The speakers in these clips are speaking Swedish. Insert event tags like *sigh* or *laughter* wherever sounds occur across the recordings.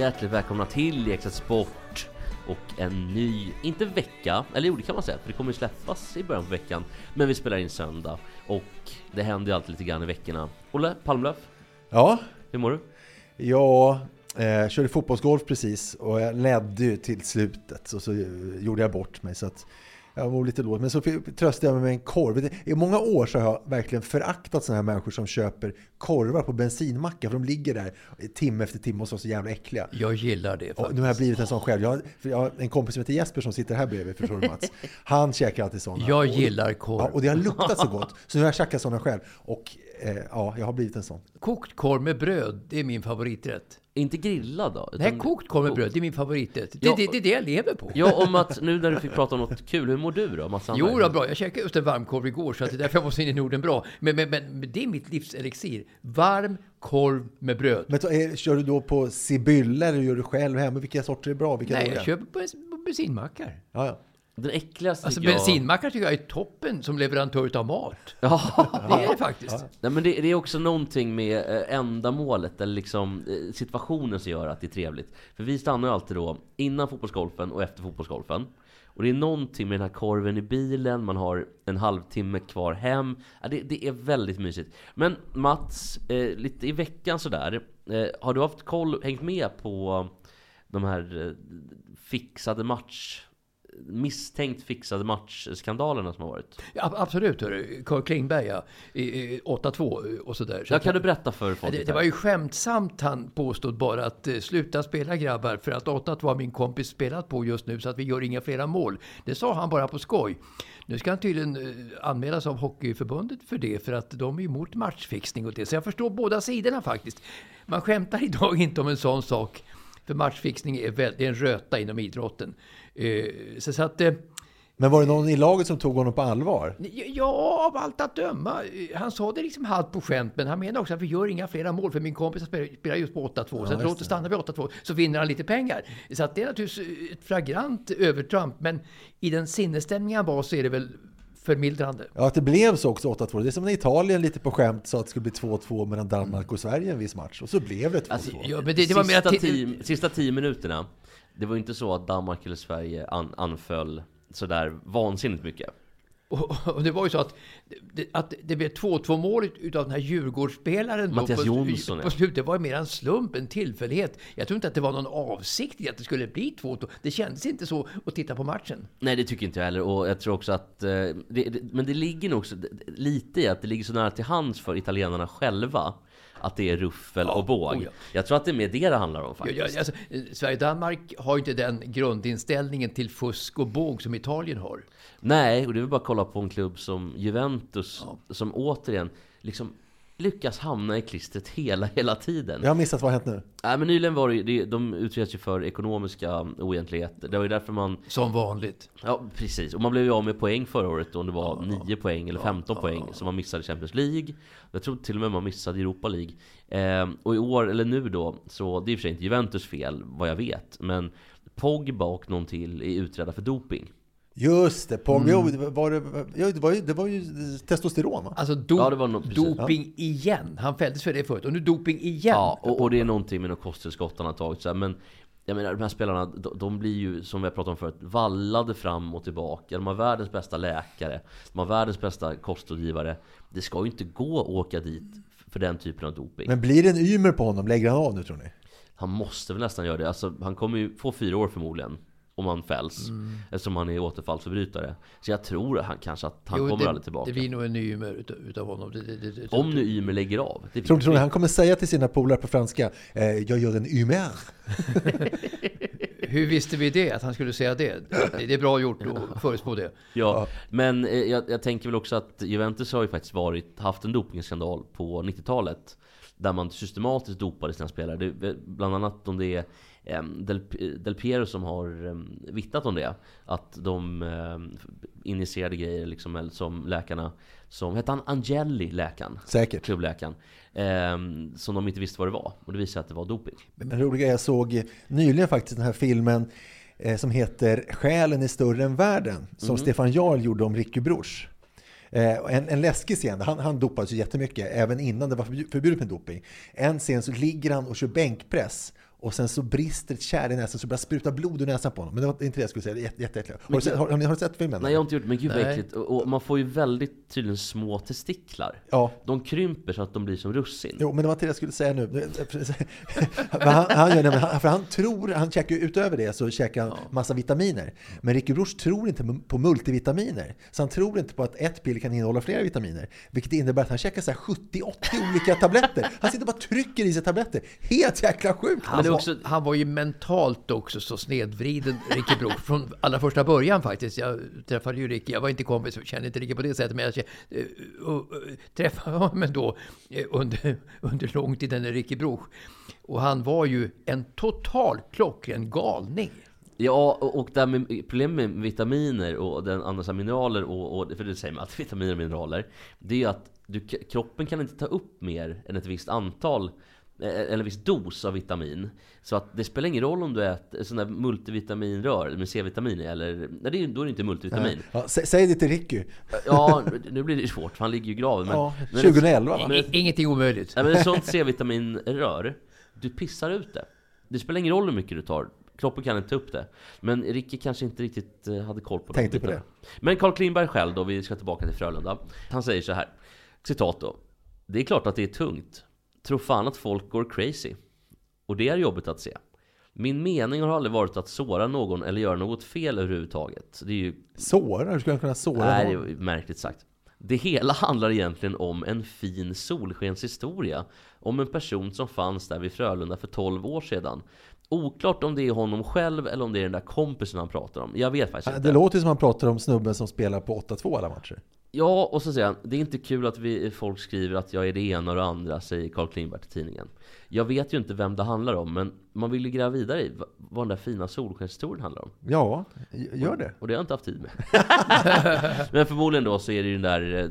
Hjärtligt välkomna till Exakt Sport och en ny, inte vecka, eller jo det kan man säga, för det kommer ju släppas i början på veckan. Men vi spelar in söndag och det händer ju alltid lite grann i veckorna. Olle Palmlöf, Ja, hur mår du? jag eh, körde fotbollsgolf precis och jag ledde ju till slutet och så gjorde jag bort mig så att jag mår lite dåligt. Men så tröstade jag mig med en korv. I många år så har jag verkligen föraktat sådana här människor som köper korvar på bensinmackar för de ligger där timme efter timme och så, så jävla äckliga. Jag gillar det Och faktiskt. nu har jag blivit en sån själv. Jag jag har en kompis som heter Jesper som sitter här bredvid, förstår du Mats? Han käkar alltid sådana. Jag Och- gillar korv. Ja, och det har luktat så *laughs* gott. Så nu har jag käkat sådana själv. Och eh, ja, jag har blivit en sån. Kokt korv med bröd, det är min favoriträtt. Inte grillad då? Nej, utan- kokt korv med bröd, det är min favoriträtt. Det, Ja. det, det är det jag lever på. Ja, och Mats, nu när du fick prata om något kul, hur mår du då? Mats Jo då, bra. Jag käkade just en varmkorv igår, så att det är därför jag måste in i Norden bra. Men, men, men det är mitt livs elixir. Varm korv med bröd. Men så, eh, kör du då på Sibylla eller gör du själv hemma? Vilka sorter är bra? Vilka är Nej, jag köper på, på bensinmackar. Ja, ja. Den äckligaste Alltså tycker jag... bensinmackar tycker jag är toppen som leverantör av mat. *laughs* Ja, Det är det faktiskt. Nej, men det, det är också någonting med eh, ändamålet eller liksom eh, situationen som gör att det är trevligt. För vi stannar ju alltid då innan fotbollsgolfen och efter fotbollsgolfen. Och det är någonting med den här korven i bilen, man har en halvtimme kvar hem. Ja, det, det är väldigt mysigt. Men Mats, eh, lite i veckan sådär. Eh, har du haft koll, hängt med på de här eh, fixade match misstänkt fixade matchskandalerna som har varit. Ja, absolut, hörru. Carl Klingberg, ja. I- i 8-2 och sådär. Så Ja, kan du berätta för folk? Det, det var ju skämtsamt han påstod bara att eh, sluta spela grabbar för att 8 har min kompis spelat på just nu så att vi gör inga flera mål. Det sa han bara på skoj. Nu ska han tydligen eh, anmälas av Hockeyförbundet för det för att de är emot matchfixning och det. Så jag förstår båda sidorna faktiskt. Man skämtar *laughs* idag inte om en sån sak. För matchfixning är, väl, är en röta inom idrotten. Eh, så, så att... Eh, Men var det någon i laget som tog honom på allvar? Ja, av allt att döma. Han sa det liksom halvt på skämt, men han menar också att vi gör inga flera mål, för min kompis spelar, just på 8-2, så att låt stanna vid 8-2, så vinner han lite pengar. Så att det är naturligtvis ett flagrant övertramp, men i den sinnesstämning han var så är det väl förmildrande. Ja, att det blev så också 8-2. Det är som när Italien lite på skämt sa att det skulle bli 2-2 mellan Danmark och Sverige en viss match. Och så blev det 2-2. Alltså, Ja, men det, det var mer sista, att... tio, sista tio minuterna, det var ju inte så att Danmark eller Sverige an, anföll sådär vansinnigt mycket. Och, och det var ju så att det, att det blev 2-2 målet utav den här Djurgårdsspelaren då Mattias på, Jonsson, på slutet. Det var ju mer en slump, en tillfällighet. Jag tror inte att det var någon avsikt i att det skulle bli 2-2. Det kändes inte så att titta på matchen. Nej, det tycker inte jag heller. Och jag tror också att... eh, Det, det, men det ligger nog också lite i att det ligger så nära till hands för italienarna själva. Att det är ruffel och båg. oh ja. Jag tror att det är mer det det handlar om Ja, faktiskt. ja, alltså, eh, Sverige-Danmark har ju inte den grundinställningen till fusk och båg som Italien har. Nej, och det är väl bara att kolla på en klubb som Juventus. Som återigen liksom lyckas hamna i klistret hela, hela tiden. Jag har missat vad har hänt nu. Nej, men nyligen var det, det de utreds ju för ekonomiska oegentligheter. Det var ju därför man... Som vanligt. Ja, precis. Och man blev ju av med poäng förra året om det var 9 poäng eller 15 poäng. Så man missade Champions League. Jag tror till och med man missade Europa League. Ehm, och i år, eller nu då, så det är i och för sig inte Juventus fel, vad jag vet. Men Pogba och någon till är utredda för doping. Just det, Pogba. Jo, det var, det, ja, det, var ju, det var ju testosteron va? Alltså do, Ja, det var nog- doping igen. Han fälldes för det förut och nu doping igen. Ja, och, och det är någonting med något kosttillskott han har tagit. Så här, men jag menar, de här spelarna, de, de blir ju, som vi har pratat om förut, vallade fram och tillbaka. De har världens bästa läkare. De har världens bästa kostrådgivare. Det ska ju inte gå att åka dit för den typen av doping. Men blir det en Ymer på honom? Lägger han av nu tror ni? Han måste väl nästan göra det. Alltså, han kommer ju få fyra år förmodligen. Om han fälls. Mm. Eftersom han är återfallsförbrytare. Så jag tror han kanske att han Jo, kommer det, aldrig tillbaka. Det blir nog en ny Ymer utav, utav honom. Det, det, det, det, Om nu Ymer lägger av. Det Tror, ni han kommer säga till sina polare på franska, eh, jag gör en humeur? *laughs* Hur visste vi det? Att han skulle säga det? Det är bra gjort att *laughs* förutspå det. Ja, men eh, jag, jag tänker väl också att Juventus har ju faktiskt varit, haft en dopingskandal på 90-talet. Där man systematiskt dopade sina spelare. Det, bland annat om det är Del, Del Piero som har vittnat om det. Att de injicerade grejer liksom, som läkarna, som hette han Angeli, läkaren? Säkert. Klubbläkaren. som de inte visste vad det var. Och det visade sig att det var doping. En rolig grej, jag såg nyligen faktiskt den här filmen eh, som heter Själen är större än världen, som Stefan Jarl gjorde om Ricky Bruch. Eh, en, en läskig scen, han, han dopades ju jättemycket, även innan det var förbju- förbjudet med doping. En scen så ligger han och kör bänkpress och sen så brister ett kärl i näsan så börjar spruta blod ur näsan på honom. Men det var inte det jag skulle säga, det är jätte, jätte, jätte. Har, du sett, har, har, ni, har du sett filmen? Nej jag har inte gjort det, men gud vad äckligt. Och, och man får ju väldigt tydligen små testiklar. Ja, De krymper så att de blir som russin. Jo, men det var inte det jag skulle säga nu. *laughs* Han, han, gör han, för han tror, han käkar ju utöver det så käkar han massa vitaminer. Men Ricky Bruch tror inte på multivitaminer. Så han tror inte på att ett piller kan innehålla flera vitaminer. Vilket innebär att han käkar så här 70-80 olika tabletter. Han sitter bara och trycker i sig tabletter. Helt jäkla sjukt! Var, också- han var ju mentalt också så snedvriden, Ricky Brook, från allra första början faktiskt. Jag träffade ju Ricky, jag var inte kompis, och kände inte Ricky på det sättet, men jag kände, uh, uh, träffade honom ändå eh, under, *laughs* under lång tid, den Ricky Brook. Och han var ju en total klockren galning. Ja, och, och det med problemet med vitaminer och den andra mineraler och, och för det säger man alltid *laughs* vitaminer och mineraler. Det är ju att du, kroppen kan inte ta upp mer än ett visst antal eh, eller en viss dos av vitamin. Så att det spelar ingen roll om du äter sån där multivitaminrör med C-vitamin eller nej, det är, då är det inte multivitamin. Ja, sä, säg det till Ricky. Ja, nu blir det svårt för han ligger ju i graven. Men, Ja, men- 2011 va? Men- I, ingenting omöjligt. Nej, men ett sånt C-vitaminrör, du pissar ut det. Det spelar ingen roll hur mycket du tar. Kroppen kan inte ta upp det. Men Ricky kanske inte riktigt eh, hade koll på de Tänkte på bitarna. Men Carl Klingberg själv då, vi ska tillbaka till Frölunda. Han säger så här, citat då. Det är klart att det är tungt. Tror fan att folk går crazy. Och det är jobbigt att se. Min mening har aldrig varit att såra någon eller göra något fel överhuvudtaget. Det är ju Såra? Hur skulle han kunna såra Nej, det någon? är märkligt sagt. Det hela handlar egentligen om en fin solskenshistoria. Om en person som fanns där vid Frölunda för 12 år sedan. Oklart om det är honom själv eller om det är den där kompisen han pratar om. Jag vet faktiskt Det inte. låter som han pratar om snubben som spelar på 8-2 alla matcher. Ja, och så säger han, det är inte kul att vi, folk skriver att jag är det ena och det andra, säger Carl Klingberg till tidningen. Jag vet ju inte vem det handlar om, men man vill ju gräva vidare i vad- den där fina solskenshistorien handlar om. Ja, gör det. Och det har jag inte haft tid med. *laughs* men förmodligen då så är det ju den där, eh,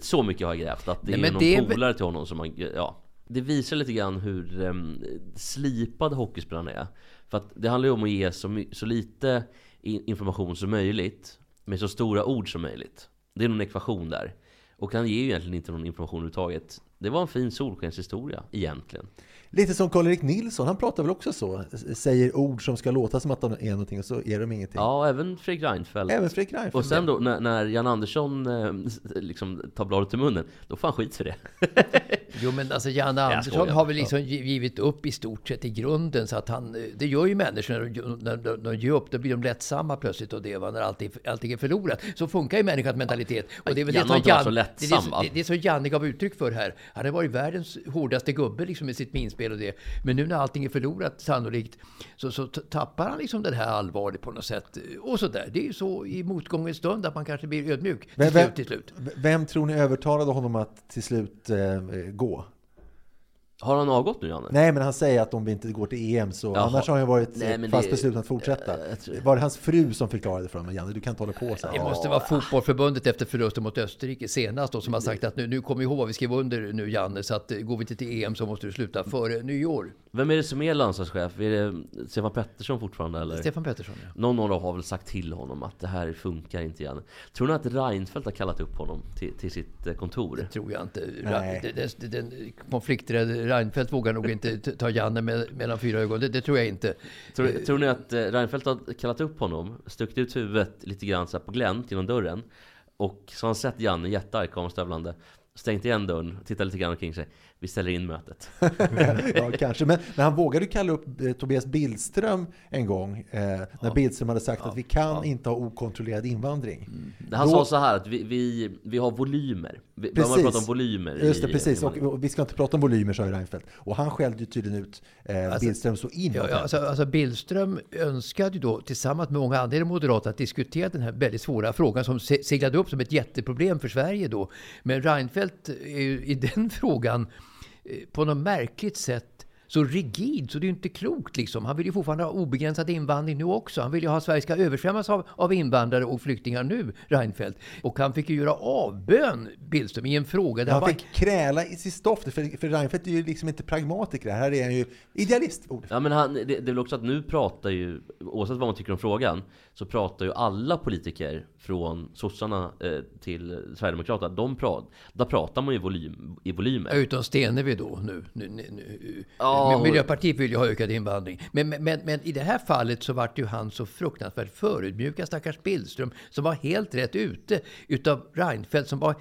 så mycket har jag grävt, att det Nej, är någon det polare till honom som man, ja. Det visar lite grann hur um, slipad hockeyspelarna är. För att det handlar ju om att ge så, så lite information som möjligt, med så stora ord som möjligt. Det är någon ekvation där. Och han ger ju egentligen inte någon information överhuvudtaget. Det var en fin solskenshistoria, egentligen. Lite som Karl-Erik Nilsson, han pratar väl också så? Säger ord som ska låta som att de är någonting och så är de ingenting. Ja, även Fredrik Reinfeldt. Även Fredrik Reinfeldt. Och sen då när, när Jan Andersson eh, liksom tar bladet i munnen, då får han skit för det. *laughs* Jo men alltså Janne Andersson har väl liksom gi- givit upp i stort sett i grunden så att han, eh, det gör ju människor när de, när de, när de ger upp, då blir de lättsamma plötsligt och det va, när allting, allting är förlorat. Så funkar ju människans mentalitet. Och det är väl det Janne som Jan- lättsam, det, är det, som- det, det som Janne gav uttryck för här. Han har varit världens hårdaste gubbe liksom med sitt minspel och det. Men nu när allting är förlorat sannolikt så, så tappar han liksom det här allvaret på något sätt. Och så där. Det är ju så i motgångens stund att man kanske blir ödmjuk till vem, slut. Till slut. vem tror ni övertalade honom att till slut eh, gå? Har han avgått nu Janne? Nej, men han säger att om vi inte går till EM så... Jaha. Annars har han varit Nej, fast det- besluten att fortsätta. jag tror- Var det hans fru som förklarade för honom? Janne, du kan inte hålla på så här. Det måste vara fotbollförbundet efter förlusten mot Österrike senast då, som har sagt att nu, nu kom ihåg vad vi skrev under nu Janne, så att eh, går vi inte till EM så måste du sluta före nyår. Vem är det som är landslagschef? Är det Stefan Pettersson fortfarande eller? Stefan Pettersson ja. Någon av dem har väl sagt till honom att det här funkar inte Janne. Tror ni att Reinfeldt har kallat upp honom till, till sitt eh, kontor? Tror jag inte. Nej. Ra- Den, den, den konflikträdd Reinfeldt vågar nog inte ta Janne med, mellan fyra ögon. Det, det tror jag inte. Tror, tror ni att eh, Reinfeldt har kallat upp honom, stuckit ut huvudet lite grann så här på glänt genom dörren och så har han sett Janne jättearg komma stövlande stängt igen dörren, tittat lite grann omkring sig. Vi ställer in mötet. *laughs* ja, kanske. Men, men han vågade kalla upp eh, Tobias Billström en gång. Eh, när Ja. Billström hade sagt Ja, att vi kan ja. inte ha okontrollerad invandring. Han Då- sa så här att vi, vi, vi har volymer. Vi, man Precis. pratar om volymer. Just det, i- precis. i- Och, och vi ska inte prata om volymer, sa ju Reinfeldt. Och han skällde ju tydligen ut eh, Alltså- Billström så in Ja, ja, alltså, alltså Billström önskade ju då tillsammans med många andra moderater att diskutera den här väldigt svåra frågan som se- seglade upp som ett jätteproblem för Sverige då. Men Reinfeldt är ju i den *laughs* frågan Eh, på något märkligt sätt så rigid så det är ju inte klokt liksom. Han vill ju fortfarande ha obegränsad invandring nu också. Han vill ju ha att Sverige ska översvämmas av, av invandrare och flyktingar nu, Reinfeldt. Och han fick ju göra avbön, Billström, i en fråga där Han var- fick kräla i sitt stoft, för, för Reinfeldt är ju liksom inte pragmatiker. Här är han ju idealist. Ja men han, det, det är väl också att nu pratar ju, oavsett vad man tycker om frågan, så pratar ju alla politiker från sossarna eh, till Sverigedemokraterna, de pratar, där pratar man ju volym, i volymer. Utom Stenevi då nu. nu, nu, nu. Ja, Men Miljöpartiet vill ju ha ökad invandring. Men, men, men i det här fallet så vart ju han så fruktansvärt förödmjukad, stackars Billström, som var helt rätt ute utav Reinfeldt som var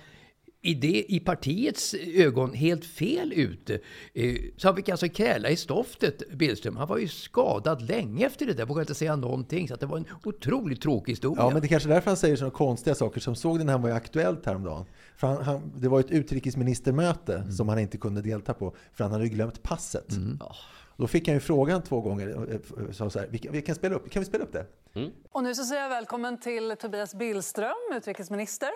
i, det, i partiets ögon helt fel ute. Eh, Så han fick alltså kräla i stoftet, Billström. Han var ju skadad länge efter det där, vågade inte säga någonting. Så att det var en otroligt tråkig historia. Ja, men det är kanske är därför han säger sådana konstiga saker. Som såg den här var ju aktuellt häromdagen. För han, han, det var ett utrikesministermöte Mm. som han inte kunde delta på, för han hade ju glömt passet. Ja. Då fick han ju frågan två gånger. eh, Så så här, vi, kan, vi kan, spela upp, kan vi spela upp det? Och nu så säger jag välkommen till Tobias Billström, utrikesminister.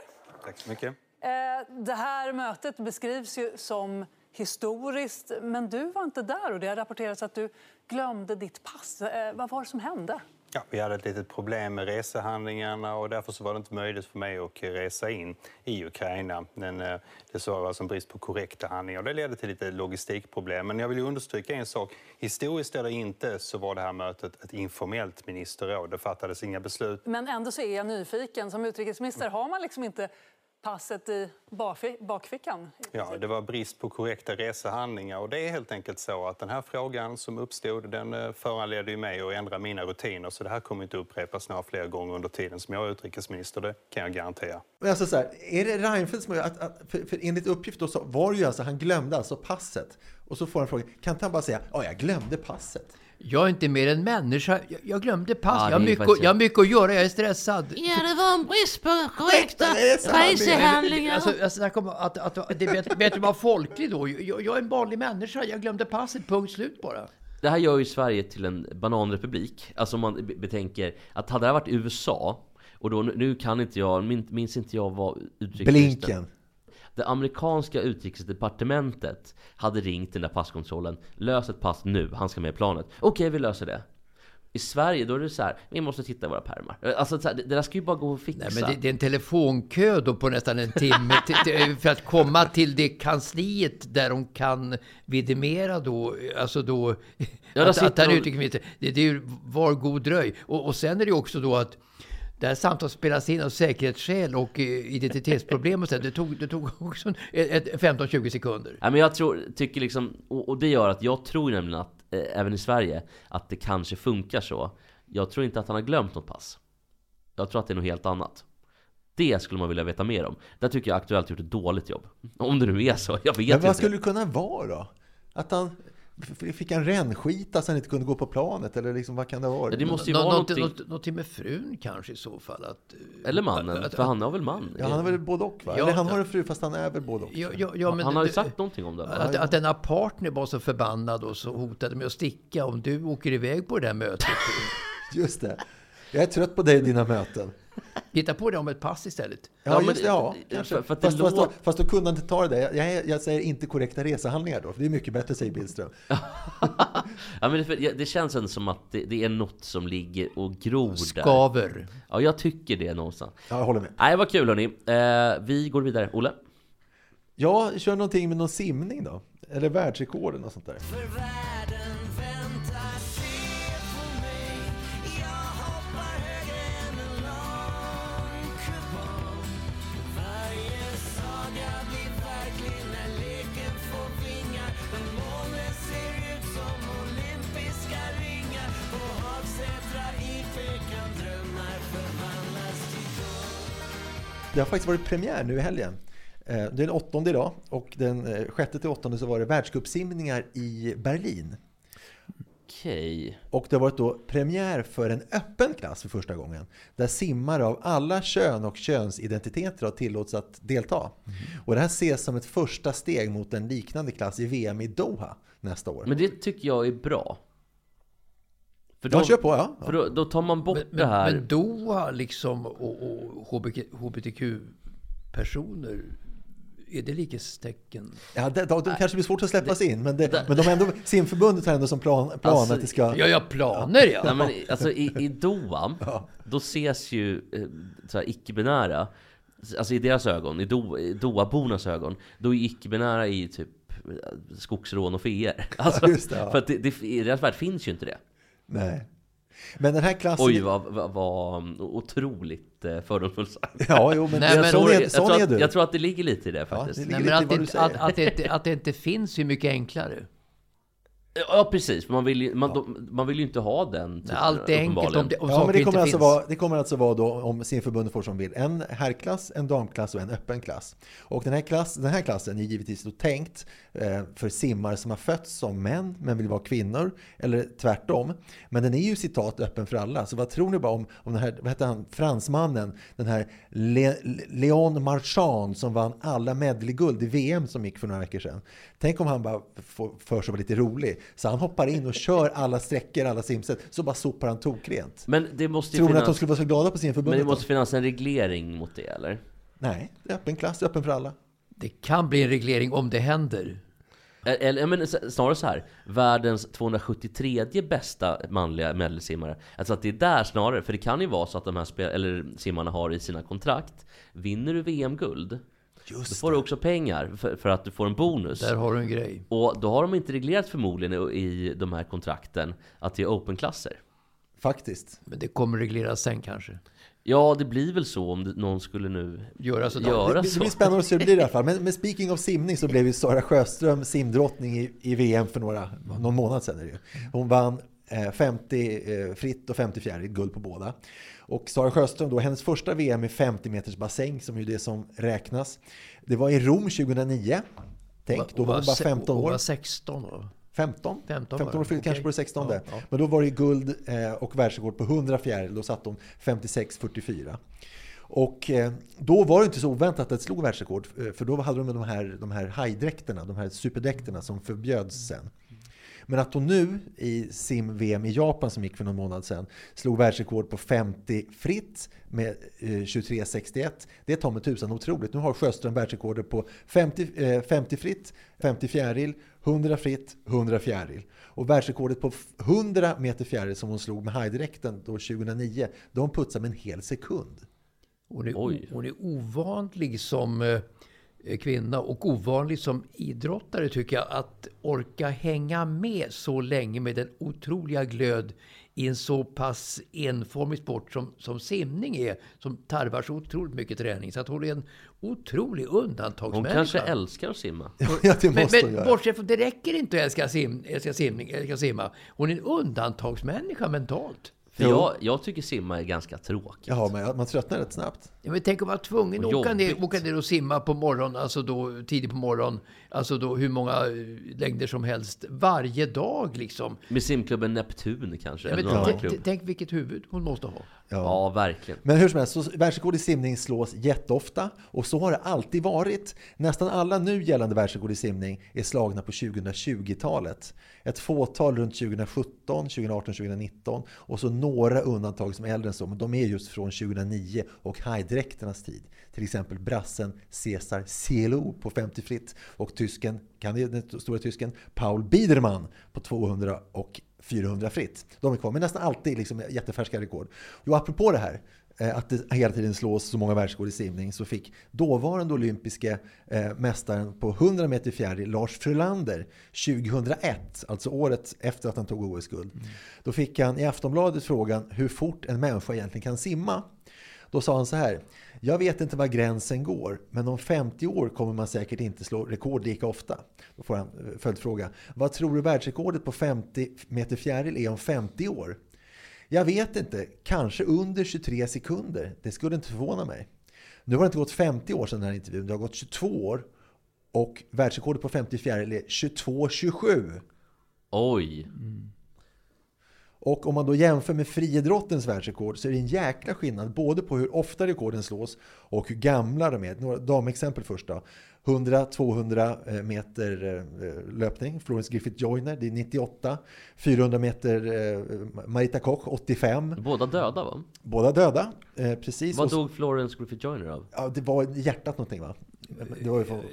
Tack så mycket. Eh, Det här mötet beskrivs ju som historiskt, men du var inte där och det har rapporterats att du glömde ditt pass. Eh, Vad var det som hände? Ja, vi hade ett litet problem med resehandlingarna och därför så var det inte möjligt för mig att resa in i Ukraina. Men eh, det var alltså en brist på korrekta handlingar och det ledde till lite logistikproblem. Men jag vill ju understryka en sak. Historiskt eller inte så var det här mötet ett informellt ministerråd. Det fattades inga beslut. Men ändå så är jag nyfiken. Som utrikesminister har man liksom inte passet i bakfi- bakfickan. Ja, det var brist på korrekta resehandlingar och det är helt enkelt så att den här frågan som uppstod den eh, föranledde ju mig att ändra mina rutiner så det här kommer inte upprepas några fler gånger under tiden som jag är utrikesminister, det kan jag garantera. Men alltså så här, är det Reinfeldt som... Att, att, för, för enligt uppgift då så var det ju alltså, han glömde alltså passet. Och så får han frågan, kan inte han bara säga, ja jag glömde passet? Jag är inte mer än människa. Jag, jag glömde pass. Ja, jag, har mycket, jag har mycket att göra. Jag är stressad. Ja, det var en brist på korrekta resehandlingar. Alltså, jag snackar om att, att, att det är bättre, bättre att vara folklig då. Jag, jag är en vanlig människa. Jag glömde passet. Punkt slut bara. Det här gör ju Sverige till en bananrepublik. Alltså om man be- betänker att hade det här varit USA, och då, nu kan inte jag, min- minns inte jag vad utrikesministern... Blinken. Det amerikanska utrikesdepartementet hade ringt den där passkontrollen. Lös ett pass nu, han ska med i planet. Okej, vi löser det. I Sverige då är det så här, vi måste titta i våra pärmar. Alltså det, där ska ju bara gå att fixa. Nej, men det, det är en telefonkö då på nästan en timme till, för att komma till det kansliet där de kan vidimera då, alltså då, där att, att han utrikesminister. Det, det är ju var god dröj. Och, och sen är det ju också då att det här samtalet spelas in av säkerhetsskäl och eh, identitetsproblem och så. Det tog, det tog också ett- ett 15-20 sekunder. Nej, men jag tror, tycker liksom, och, och det gör att jag tror nämligen att, eh, även i Sverige, att det kanske funkar så. Jag tror inte att han har glömt något pass. Jag tror att det är något helt annat. Det skulle man vilja veta mer om. Där tycker jag Aktuellt gjort ett dåligt jobb. Om det nu är så, jag vet Men inte. vad skulle det kunna vara då? Att han... Fick han rännskita så han inte kunde gå på planet? Eller liksom, vad kan det vara? Ja, det måste ju Nå- vara någonting, någonting... något, någonting med frun kanske i så fall. Att, eh, Eller mannen, att- för han har väl man? Ja, han har väl både och va? Ja, Eller han har en fru fast han är väl både och. Ja, ja, ja, men han har ju det- sagt någonting om det. Att, att denna partner var så förbannad och så hotade med att sticka om du åker iväg på det där mötet. *laughs* Just det. Jag är trött på dig och dina möten. Hitta på det om ett pass istället. Ja, Ja, just det. Ja, det- kanske. för- för fast, fast, då, fast då kunde han inte ta det där. Jag, jag, jag säger inte korrekta resehandlingar då, för det är mycket bättre, säger Billström. *laughs* Ja, men det, för- det känns ändå som att det, det är något som ligger och gror där. Skaver. Ja, jag tycker det någonstans. Ja, jag håller med. Nej, vad kul hörni. Eh, vi går vidare. Olle? Ja, kör någonting med någon simning då. Eller världsrekorden och sånt där. Det har faktiskt varit premiär nu i helgen. Eh, Det är den åttonde idag och den eh, sjätte till åttonde så var det världscupsimningar i Berlin. Okej. Och det har varit då premiär för en öppen klass för första gången. Där simmare av alla kön och könsidentiteter har tillåtits att delta. Och det här ses som ett första steg mot en liknande klass i VM i Doha nästa år. Men det tycker jag är bra. För Ja, kör på, ja. För då, då tar man bort Men, det här. men, Doha liksom och, och HBTQ-personer, är det likhetstecken? Ja, det, de, de kanske blir svårt att släppas in, men, det, men de har ändå, simförbundet har ändå som plan, plan Alltså, att det ska... Ja, ja, planer ja. Nej, men, alltså, i, I *laughs* Doha, då ses ju eh, icke-binära, alltså i deras ögon, i, Do, i Doha-bornas ögon, då är icke-binära i typ eh, skogsrån och feer. Alltså, just det, ja. För att det, det, i deras värld finns ju inte det. Nej. Men den här klassen... Oj, vad, vad, vad otroligt eh, fördomsfullt sagt. Ja, jo, men, Nej, men- sån jag, är, sån tror är att, du. jag tror att det ligger lite i det faktiskt. det Nej, men att, det, att, att, det, inte- att det inte finns är mycket enklare. Ja, precis. Man vill, ju, man, de, man vill ju inte ha den typen, Allt är enkelt om, det, om Ja, men det kommer, alltså vara, det kommer alltså vara då, om simförbundet får som vill, en herrklass, en damklass och en öppen klass. Och den här, klass, den här klassen är givetvis då tänkt eh, för simmare som har fötts som män men vill vara kvinnor, eller tvärtom. Men den är ju citat öppen för alla. Så vad tror ni bara om, om den här, vad heter han, fransmannen, den här Le, Leon Marchand som vann alla medley-guld i VM som gick för några veckor sedan. Tänk om han bara får för sig att vara lite rolig. Så han hoppar in och kör alla sträckor, alla simset, så bara sopar han tokrent. Men det måste ju Tror ni att de finnas, skulle vara så glada på men simförbundet? det då? måste finnas en reglering mot det, eller? Nej, det är öppen klass, öppen för alla. Det kan bli en reglering om det händer. Eller, menar, snarare så här, världens 273 bästa manliga medelsimmare. Alltså att det är där snarare, för det kan ju vara så att de här spel, eller simmarna har i sina kontrakt, vinner du VM-guld, då får du också pengar för, för att du får en bonus. Där har du en grej. Och då har de inte reglerat förmodligen i, de här kontrakten att det är open-klasser. Faktiskt. Men det kommer regleras sen kanske. Ja, det blir väl så om det, någon skulle nu Göra sådär. göra Det, det så. blir spännande att se hur det blir i alla fall. Men, men speaking of simning så blev ju Sara Sjöström simdrottning i, i VM för några, någon månad sedan. Är det ju. Hon vann eh, 50 eh, fritt och 50 fjäril, guld på båda. Och Sara Sjöström, då, hennes första VM i 50 meters bassäng, som är ju det som räknas. Det var i Rom 2009. Tänk, då var hon bara se- 15 Hon år. var 16 då. 15? 15 15 var år fyllde kanske på det 16. Ja, ja. Men då var det guld eh, och världsrekord på 100 fjäril. Då satt hon 56-44. Och eh, då var det inte så oväntat att det slog världsrekord. eh, För då hade de de här, de här hajdräkterna, de här superdräkterna som förbjöds sen. Men att hon nu i sim-VM i Japan som gick för någon månad sedan slog världsrekord på 50 fritt med eh, 23.61. Det tar med tusan otroligt. Nu har Sjöström världsrekordet på 50, eh, 50 fritt, 50 fjäril, 100 fritt, 100 fjäril. Och världsrekordet på 100 meter fjäril som hon slog med hajdräkten då 2009, de putsade med en hel sekund. Hon är, Oj. hon är ovanlig som eh, kvinna och ovanlig som idrottare tycker jag. Att orka hänga med så länge med den otroliga glöd i en så pass enformig sport som, som simning är. Som tarvar så otroligt mycket träning. Så att hon är en otrolig Hon undantagsmänniska. kanske älskar att simma. *laughs* Ja, det Men, måste hon men göra. bortsett från det räcker inte att älska, sim, älska, simning, älska simma. Hon är en undantagsmänniska mentalt. För jag, jag tycker simma är ganska tråkigt. Jaha, men man tröttnar rätt snabbt. Ja, men tänk att vara tvungen att åka ner, åka ner och simma på morgonen, alltså då tidigt på morgonen, alltså då hur många eh, längder som helst varje dag liksom. Med simklubben Neptun kanske? Ja, eller men någon t- t- klubb. tänk vilket huvud hon måste ha. Ja, verkligen. Men hur som helst, så världsrekord i simning slås jätteofta och så har det alltid varit. Nästan alla nu gällande världsrekord i simning är slagna på 2020-talet. Ett fåtal runt 2017, 2018, 2019 och så några undantag som är äldre än så, men de är just från 2009 och hajdräkternas tid. Till exempel brassen Cesar Cielo på 50 fritt och tysken, kan ni den stora tysken, Paul Biedermann på 200 och 400 fritt. De är kvar, men nästan alltid liksom jättefärska rekord. Jo, apropå det här, eh, att det hela tiden slås så många världsrekord i simning, så fick dåvarande olympiske eh, mästaren på 100 meter fjäril, Lars Frölander, 2001, alltså året efter att han tog OS-guld. Då fick han i Aftonbladet frågan hur fort en människa egentligen kan simma. Då sa han så här. Jag vet inte var gränsen går, men om 50 år kommer man säkert inte slå rekord lika ofta. Då får han eh, följdfråga. Vad tror du världsrekordet på 50 meter fjäril är om 50 år? Jag vet inte, kanske under 23 sekunder. Det skulle inte förvåna mig. Nu har det inte gått 50 år sedan den här intervjun, det har gått 22 år. Och världsrekordet på 50 fjäril är 22,27. Oj! Och om man då jämför med friidrottens världsrekord så är det en jäkla skillnad både på hur ofta rekorden slås och hur gamla de är. Några damexempel först då. 100-200 meter eh, löpning, Florence Griffith Joyner, det är 98. 400 meter eh, Marita Koch, 85. Båda döda va? Båda döda, eh, precis. Vad dog Florence Griffith Joyner av? Ja, det var hjärtat någonting va?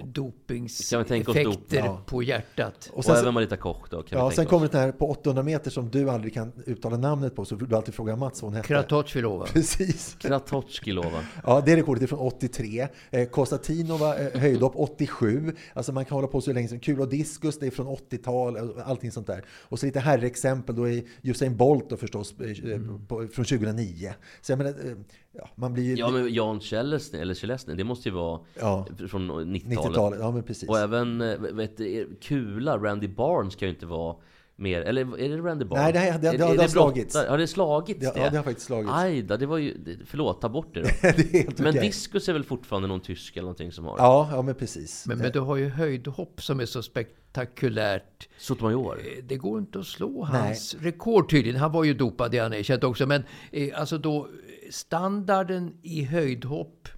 Dopingseffekter doping? Ja. på hjärtat. Och Och, sen, även Marita Koch då, kan ja, sen kommer det här på 800 meter som du aldrig kan uttala namnet på så du alltid fråga Mats vad hon hette. Kratochvilova. *laughs* Precis. Kratochkilova. Ja, det rekordet är från 83. Eh, Konstantinova eh, höjdhopp 87. Alltså man kan hålla på så länge som kul och diskus, det är från 80-tal, eh, allting sånt där. Och så lite herrexempel då är Usain Bolt då förstås eh, på, från 2009. Så jag menar, eh, ja, man blir ju... Ja men Jan Kjellesny, eller Kjellesny, det måste ju vara Ja. från 90-talet. 90-talet, ja men precis. Och även, eh, vet Kula, Randy Barnes kan ju inte vara mer, eller är det Randy Barnes? Nej, det har- det- Är- det det har slagits. Har det slagits Ja, det? ja, det har faktiskt slagits. Aj då, det var ju, förlåt, ta bort det då. *laughs* det är helt Men okej. diskus är väl fortfarande någon tysk eller någonting som har det? Ja, ja men precis. Men, men du har ju höjdhopp som är så spektakulärt. Sotomayor? Eh, Det går inte att slå hans rekord tydligen. Han var ju dopad, det han erkänt också. Men eh, alltså då, standarden i höjdhopp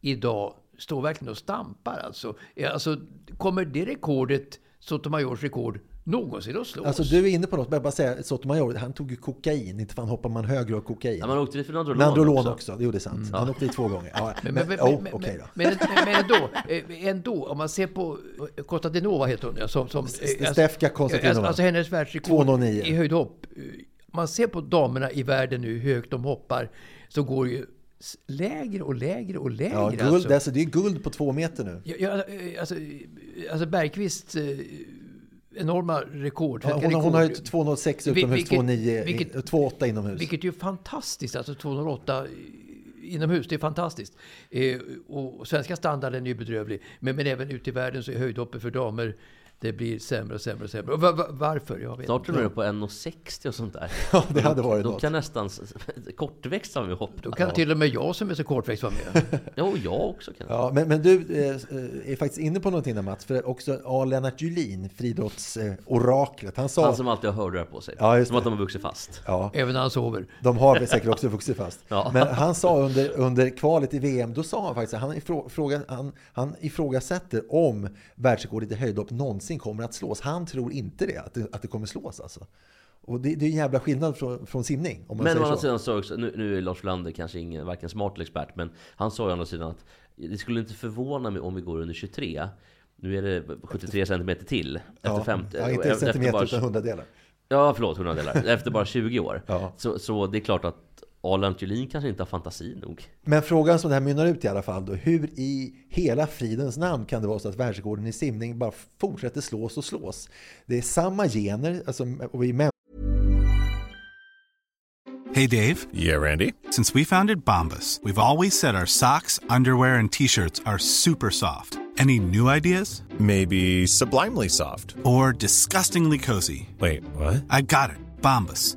idag står verkligen och stampar. Alltså, Eh, alltså kommer det rekordet, Sotomayors rekord, någonsin att slås? Alltså du är inne på något, jag bara säga, Sotomayor, han tog ju kokain, inte fan hoppar man högre av kokain. Ja, man åkte dit för Nandrolon, Nandrolon också. också, det gjorde sant. Han åkte dit två gånger. Ja, Men, men, men, oh, men, okej då. men, men, men ändå, eh, ändå, om man ser på eh, Konstantinova heter hon som, som, eh, Stefka Konstantinova. Alltså, alltså hennes världsrekord 2,09. i höjdhopp. eh, man ser på damerna i världen nu, hur högt de hoppar, så går ju lägre och lägre och lägre. Ja, guld, alltså. alltså. det är guld på två meter nu. Ja, ja, eh, alltså, eh, alltså Bergqvist eh, enorma rekord. Ja, hon, hon har ju rekord. 2,06 Vi- utomhus, vilket- 2,9, vilket- in- 2,8 inomhus. Vilket ju är fantastiskt, alltså 208 inomhus, det är fantastiskt. Eh, och svenska standarden är ju bedrövlig. Men, men även ute i världen så är höjdhoppet för damer, det blir sämre och sämre och sämre. Och va, va, varför? Jag vet Snart är inte. du på 1,60 och sånt där. *laughs* Ja, det hade varit Då något. kan nästan kortväxt med och hoppa. Då kan till och med jag som är så kortväxt vara med. Ja, och jag också kan. Ja, men, men du eh, är faktiskt inne på någonting där Mats, för också A. Lennart Julin, friidrottsoraklet, han sa... Han som alltid har hörlurar på sig. Ja, just som att de har vuxit fast. Ja, Även när han sover. de har säkert också vuxit fast. Ja. Men han sa under, under kvalet i VM, då sa han faktiskt att han, ifrå, fråga, han, han ifrågasätter om världsrekordet i höjdhopp någonsin kommer att slås. Han tror inte det, att det, att det kommer slås alltså. Och det, det är en jävla skillnad från, från simning, om man Men å andra sidan så också, nu, nu är Lars Lander kanske ingen varken smart eller expert, men han sa å andra sidan att det skulle inte förvåna mig om vi går under 23. Nu är det 73 centimeter till. Efter Ja, 50, ja, inte efter centimeter bara- utan hundradelar. Ja, förlåt, hundradelar. Efter bara 20 år. Ja. Så, så det är klart att Arlan Thulin kanske inte har fantasi nog. Men frågan som det här mynnar ut i alla fall då, hur i hela fridens namn kan det vara så att världsrekorden i simning bara fortsätter slås och slås? Det är samma gener, alltså, och vi män Hey Dave, Yeah, Randy. since we founded Bombus, we've always said our socks, underwear, and t shirts are super soft. Any new ideas? Maybe sublimely soft. Or disgustingly cozy? Wait, what? I got it. Bombus.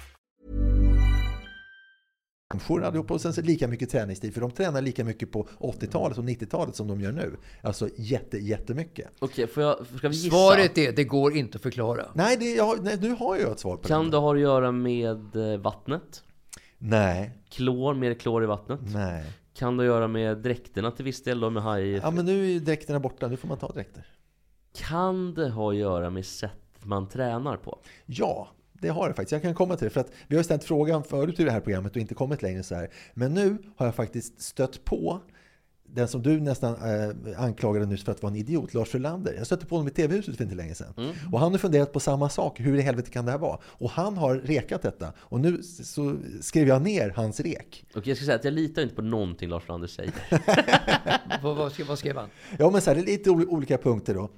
Människor allihopa och sen så lika mycket träningstid, för de tränar lika mycket på 80-talet och 90-talet som de gör nu. Alltså jätte, jättemycket. Okej, får jag, ska vi gissa? Svaret är, det går inte att förklara. Nej, det, jag, nej, nu har jag ett svar på Kan det. det ha att göra med eh, vattnet? Nej, Klor, mer klor i vattnet? nej. Kan det ha göra med dräkterna till viss del då med haj? Ja, men nu är ju dräkterna borta, nu får man ta dräkter. Kan det ha att göra med sättet man tränar på? Ja, det har det faktiskt. Jag kan komma till det. För att vi har ställt frågan förut i det här programmet och inte kommit längre så här. Men nu har jag faktiskt stött på den som du nästan eh, anklagade nyss för att vara en idiot, Lars Frölander. Jag stötte på honom i TV-huset för inte länge sedan. Mm. Och han har funderat på samma sak. Hur i helvete kan det här vara? Och han har rekat detta. Och nu så skrev jag ner hans rek. Och jag ska säga att jag litar inte på någonting Lars Frölander säger. *laughs* vad, vad, skrev, vad skrev han? Ja, men så här, det är lite ol- olika punkter då.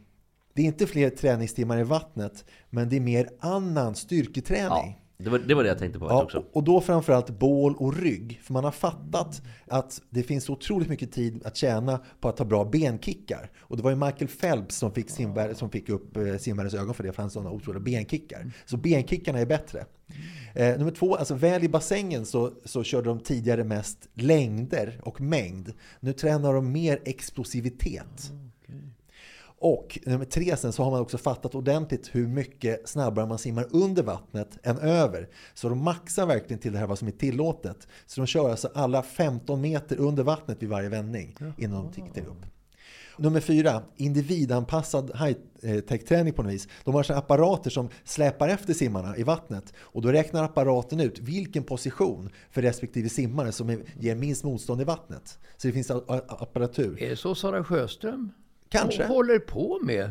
Det är inte fler träningstimmar i vattnet, men det är mer annan styrketräning. Det var, det var det jag tänkte på Ja, också. och då framförallt bål och rygg. För man har fattat att det finns otroligt mycket tid att tjäna på att ha bra benkickar. Och det var ju Michael Phelps som fick, simvärd, som fick upp eh, simmares ögon för det, för han sådana otroliga benkickar. Så benkickarna är bättre. Eh, nummer två, alltså väl i bassängen så, så körde de tidigare mest längder och mängd. Nu tränar de mer explosivitet. Och nummer tre sen så har man också fattat ordentligt hur mycket snabbare man simmar under vattnet än över. Så de maxar verkligen till det här vad som är tillåtet. Så de kör alltså alla 15 meter under vattnet vid varje vändning innan de tittar upp. Nummer fyra, individanpassad high-tech-träning på något vis. De har så apparater som släpar efter simmarna i vattnet. Och då räknar apparaten ut vilken position för respektive simmare som ger minst motstånd i vattnet. Så det finns apparatur. Är det så Sara Sjöström Kanske. håller på med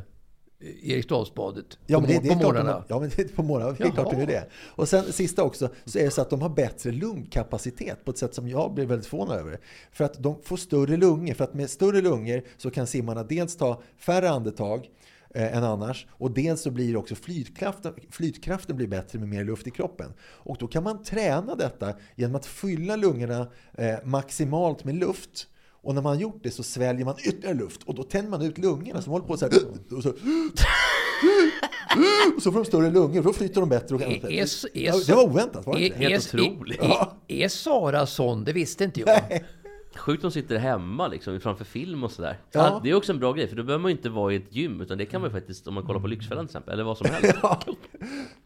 Eriksdalsbadet Ja, på, men det, det på morgnarna? ja, men det är på morgnarna. Det är klart de är det. Och sen sista också, så är det så att de har bättre lungkapacitet på ett sätt som jag blir väldigt förvånad över. För att de får större lungor. För att med större lungor så kan simmarna dels ta färre andetag eh, än annars. Och dels så blir också flytkraften, flytkraften blir bättre med mer luft i kroppen. Och då kan man träna detta genom att fylla lungorna eh, maximalt med luft. Och när man har gjort det så sväljer man ytterligare luft och då tänder man ut lungorna som håller på så här. Och så, och så får de större lungor, då flyter de bättre. Och Är- det var oväntat, var det inte? Helt otroligt. är, är Sara sån? Det visste inte jag. Sjukt de sitter hemma liksom, framför film och sådär. Ja. Det är också en bra grej, för då behöver man ju inte vara i ett gym, utan det kan man ju faktiskt, om man kollar på Lyxfällan till exempel, eller vad som *laughs* helst.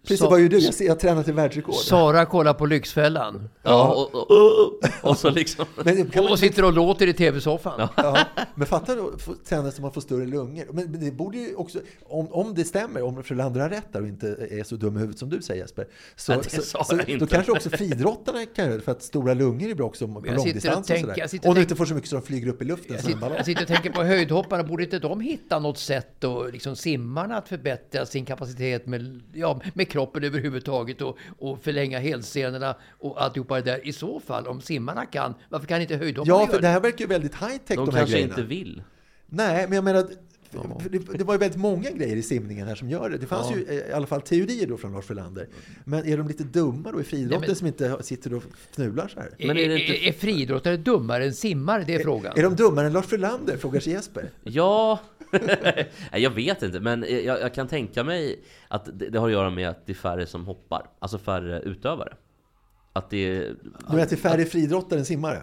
Precis, Så- vad gör du? Jag, ser- jag tränar till världsrekord. Sara kollar på Lyxfällan. Ja, och, och, och, och så liksom... Men, man, Och sitter och låter i tv-soffan. ja, men fatta då, få träna så man får större lungor. Men, men det borde ju också, om, om det stämmer, om Frölander har rätt där och inte är så dum i huvudet som du säger Jesper. Så, så, så, jag då kanske också friidrottarna kan göra det, för att stora lungor är bra också på långdistans och sådär. Sitter och Om tänker- inte får så mycket så de flyger upp i luften Jag sitter, jag sitter och tänker på höjdhopparna. Borde inte de hitta något sätt och liksom simmarna att förbättra sin kapacitet med, ja, med kroppen överhuvudtaget och, och förlänga hälsenorna och alltihopa det där? I så fall, om simmarna kan, varför kan inte höjdhopparna Ja, göra för det här verkar ju väldigt high tech De, de, här kanske grejerna. inte vill. Nej, men jag menar, det, det var ju väldigt många grejer i simningen här som gör det. Det fanns ju eh, i alla fall teorier då från Lars Frölander. Men är de lite dumma då i friidrotten Nej, men- som inte sitter och fnular så här? Men är det inte- är, är friidrottare dummare än simmare? Det är frågan. Är de dummare än Lars Frölander? Frågar sig Jesper. Ja, *laughs* jag vet inte, men jag, jag kan tänka mig att det, det har att göra med att det är färre som hoppar, alltså färre utövare. Att det är... Du menar att det är färre friidrottare än simmare?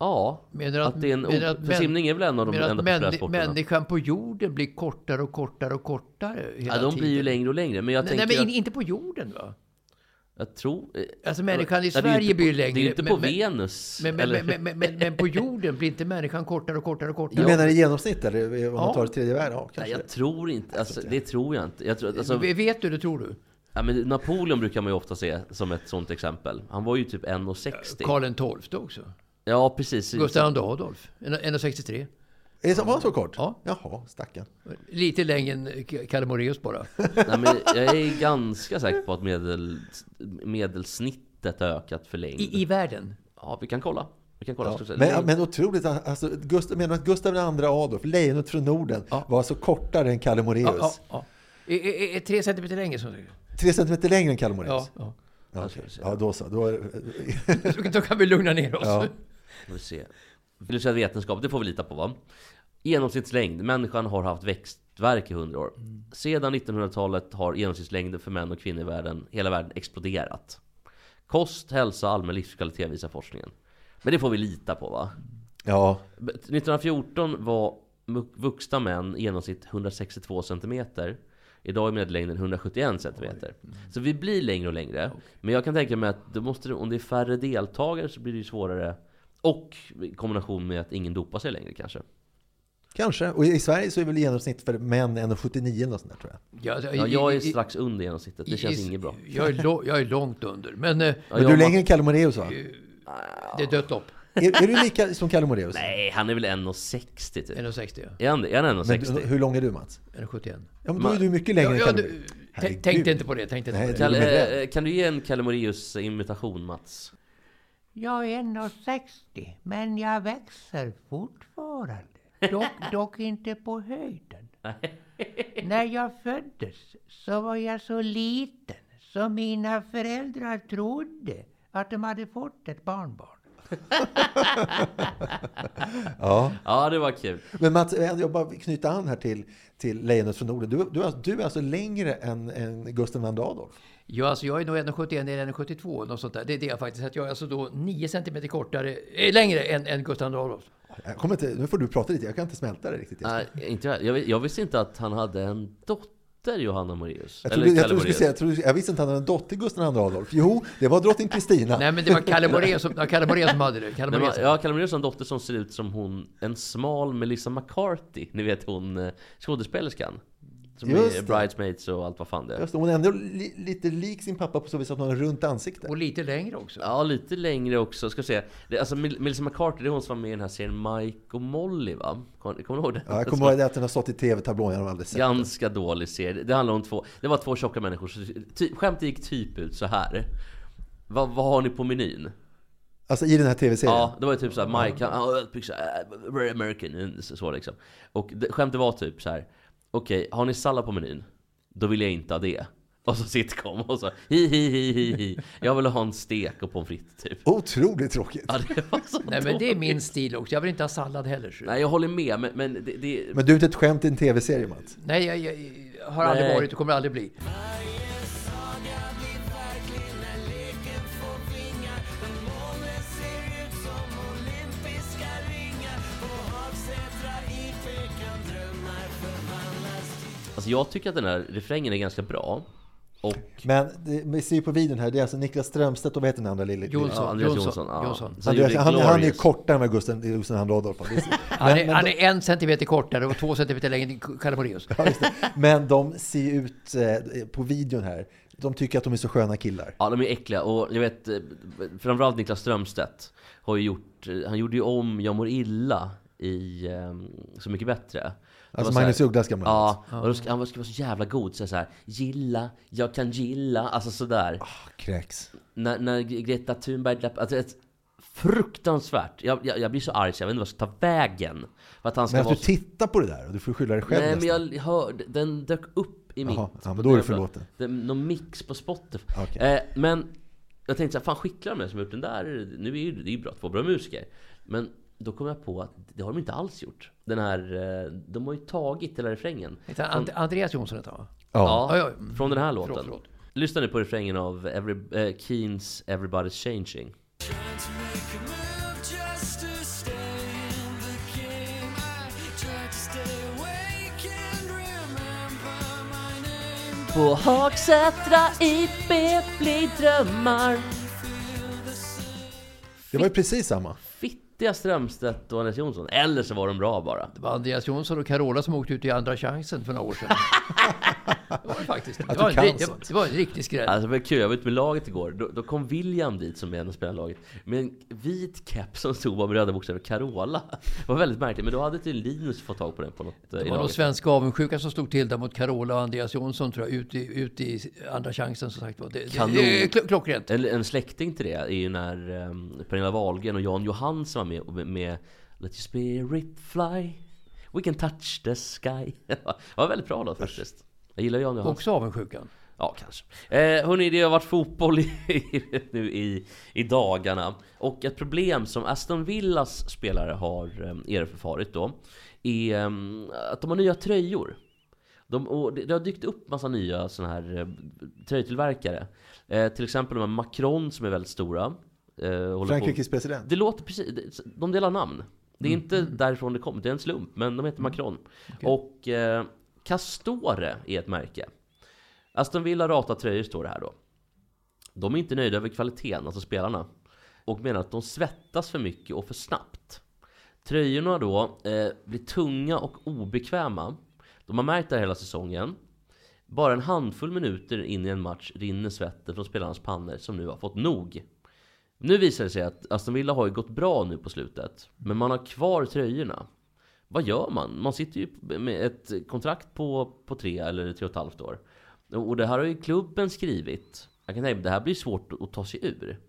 Ja, Menar att, det är en... menar att för simning är väl en av de att enda populära sporterna. Människan på jorden blir kortare och kortare och kortare hela Ja, de blir ju tiden. längre och längre, men jag Nej, tänker nej, men att, inte på jorden va? jag tror... Alltså människan i Nej, Sverige inte blir på- ju längre. Det är ju inte men- på men- Venus. Men, men, eller- men, men, men, men på jorden blir inte människan kortare och kortare och kortare? Du menar i genomsnitt eller om man Ja. tar det tredje världen? Ja, Nej, kanske. jag tror inte, alltså, det tror jag inte. Jag tror, alltså, Vet du det, tror du? ja, men Napoleon brukar man ju ofta se som ett sånt exempel. Han var ju typ 1,60. Karl XII också. Ja, precis. Gustav II Adolf, 1,63. Är det så, var han så kort? Ja. Jaha, stackarn. Lite längre än Kalle Moraeus bara. *laughs* Nej, men jag är ganska säker på att medel, medelsnittet har ökat för längd. I, I världen. Ja, vi kan kolla. Vi kan kolla. Ja. Men, men otroligt, alltså, Gustav, menar du att Gustav II Adolf, lejonet från Norden, var så kortare än Kalle Moraeus? Ja, ja, ja. Är, är tre centimeter längre som du Tre centimeter längre än Kalle Moraeus? Ja, ja. Ja, ja då så. Då är, *laughs* Så- Då kan vi lugna ner oss. Ska vi se. Filosofi vetenskap, det får vi lita på va? Genomsnittslängd. Människan har haft växtverk i 100 år. Sedan 1900-talet har genomsnittslängden för män och kvinnor i världen, hela världen exploderat. Kost, hälsa, allmän livskvalitet visar forskningen. Men det får vi lita på va? ja, 1914 var vuxna män i genomsnitt 162 cm. Idag är medellängden 171 cm. Så vi blir längre och längre. Men jag kan tänka mig att måste om det är färre deltagare så blir det ju svårare. Och i kombination med att ingen dopar sig längre kanske. Kanske. Och i Sverige så är väl genomsnitt för män 1,79 eller något sånt där tror jag. Ja, Ja, jag är strax under genomsnittet, det känns inget bra. Jag är, lo, jag är långt under. Men eh, Men du är längre än Kalle Moraeus va? det är dött lopp. Är, är du lika som Kalle Moraeus? Nej, han är väl 1,60 typ. 1,60 ja. Är han, är han Men 1,60? du, hur lång är du Mats? 1,71. Ja men då är du mycket längre Ja, än Kalle Moraeus. Tänkte inte på det, tänkte inte Nej, på det. Kalle, eh, kan du ge en Kalle Moraeus imitation Mats? Jag är 1,60 men jag växer fortfarande. Dock, *laughs* dock inte på höjden. När jag föddes så var jag så liten så mina föräldrar trodde att de hade fått ett barnbarn. *laughs* Ja. Ja, det var kul. Men Mats, eh, jag bara knyta an här till, till Lejonet från Norden. Du, du, är- du är alltså längre än, än Gustav II Adolf? Ja, alltså jag är nog 1,71 eller 1,72 något sånt där. Det är det jag faktiskt. Att jag är alltså då 9 cm kortare, eh, längre än, än Gustav Adolf. Jag kommer inte, nu får du prata lite, jag kan inte smälta det riktigt. Nej, inte jag. jag. Jag visste inte att han hade en dotter, Johanna Moraeus. Jag, trodde, jag, trodde du skulle säga, jag, trodde, jag visste inte att han hade en dotter, Gustav II Adolf. Jo, det var drottning Kristina. Nej, men det var Kalle Moraeus som, ja, Kalle Moraeus som hade det. Kalle Nej, Moraeus. ja, Kalle Moraeus har en dotter som ser ut som hon, en smal Melissa McCarthy. Ni vet hon eh, skådespelerskan. Som Just är det. Bridesmaids och allt vad fan det är. Just det, hon är ändå li, lite lik sin pappa på så vis att hon har runt ansikte. Och lite längre också. Ja, lite längre också. Ska se. Det, alltså, Mel- Melissa McCarthy, det är hon som var med i den här serien Mike och Molly, va? Kommer du ihåg det? Ja, jag kommer ihåg att den har stått i tv-tablån, jag har aldrig sett. Ganska dålig serie. Det handlar om två, det var två tjocka människor. Så, ty, skämtet gick typ ut så här. Vad, vad har ni på menyn? Alltså i den här tv-serien? Ja, det var ju typ såhär, Mike, han, very American, så, så liksom. Och det, skämtet var typ så här. Okej, har ni sallad på menyn? Då vill jag inte ha det. Och så sitcom och så hi hi hi hi hi. Jag vill ha en stek och pommes frites typ. Otroligt tråkigt. Ja, det var så Nej, men det är min stil också. Jag vill inte ha sallad heller. så. Nej, jag håller med, men, men det, det... Men du är inte ett skämt i en tv-serie, Mats? Nej, jag, jag, jag har aldrig Nej. varit och kommer aldrig bli. Alltså jag tycker att den här refrängen är ganska bra. Och... Men det, vi ser ju på videon här, det är alltså Niklas Strömstedt och vad heter den andra lille? Jonsson. Ja, Andreas Jonsson. Jonsson. Ja. Jonsson. Andreas, han, han är Glorious. kortare än vad Gustav Gustav II Adolf var. Det *laughs* är- Han är, han är en centimeter kortare och två centimeter längre än Kalle Moraeus. Ja. Men de ser ju ut eh, på videon här. De tycker att de är så sköna killar. Ja, de är äckliga. Och jag vet, eh, framförallt Niklas Strömstedt har ju gjort, eh, han gjorde ju om Jag mår illa i eh, Så mycket bättre. Alltså så Magnus här- Ugglas gamla Ja, och då ska, han ska vara så jävla god. Så här, gilla, jag kan gilla, alltså sådär. Ah, Kräks. När, när Greta Thunberg alltså ett fruktansvärt. Jag, jag, jag blir så arg så jag vet inte vad jag ska ta vägen. För att han ska Men att du tittar på det där och du får skylla dig själv Nej men nästan. jag hörde, den dök upp i mitt... Jaha, ja, men då är. Det, någon mix på Spotify. Okej. Eh, men jag tänkte så här, fan skicklar de som har gjort den där? Nu är ju, det är ju bra, två bra musiker. Men då kom jag på att det har de inte alls gjort. Den här, eh, de har ju tagit hela refrängen. Han And- Andreas Jonsson heter han? Ja, Ja, från den här Förlåt, låten. förlåt. Lyssna nu på refrängen av Every, eh, Keens Everybody's Changing. På Hagsätra IP blir drömmar Det var ju precis samma. Fittiga Strömstedt och Andreas Jonsson. Eller så var de bra bara. Det var Andreas Jonsson och Carola som åkte ut i Andra chansen för några år sedan. *laughs* det var det faktiskt. Det Att var, en, det, det var en riktig skräll. Alltså det var kul, jag var ute med laget igår. Då, då kom William dit som är en av spelarlaget. Med en vit keps som stod med röda bokstäver Carola. Det var väldigt märkligt, men då hade till Linus fått tag på den på något eh, Det var någon laget. svensk avundsjuka som stod till där mot Carola och Andreas Jonsson tror jag, ut i, ut i Andra chansen som sagt var. Det, det, Kanon. det kl- klockrent. En, en släkting till det är ju när um, Pernilla Wahlgren och Jan Johansson var med, med, med Let your spirit fly We can touch the sky. *laughs* det var väldigt bra låt faktiskt. Jag gillar Jan Johansson. Också avundsjukan. Ja, kanske. Eh, hörni, det har varit fotboll i, *laughs* nu i, i dagarna. Och ett problem som Aston Villas spelare har eh, erfarit då är eh, att de har nya tröjor. De, och det, det har dykt upp massa nya såna här eh, tröjtillverkare. Eh, till exempel de här Macron som är väldigt stora. Eh, Frankrikes på. president. Det låter precis, de delar namn. Det är Mm. inte därifrån det kommer, det är en slump, men de heter Macron. Och eh, Castore är ett märke. Aston Villa ratar tröjor står det här då. De är inte nöjda över kvaliteten, alltså spelarna. Och menar att de svettas för mycket och för snabbt. Tröjorna då eh, blir tunga och obekväma. De har märkt det här hela säsongen. Bara en handfull minuter in i en match rinner svetten från spelarnas pannor som nu har fått nog. Nu visar det sig att Aston Villa har ju gått bra nu på slutet. Men man har kvar tröjorna. Vad gör man? Man sitter ju med ett kontrakt på, på tre eller tre och ett halvt år. Och det här har ju klubben skrivit. Jag kan tänka det här blir svårt att ta sig ur.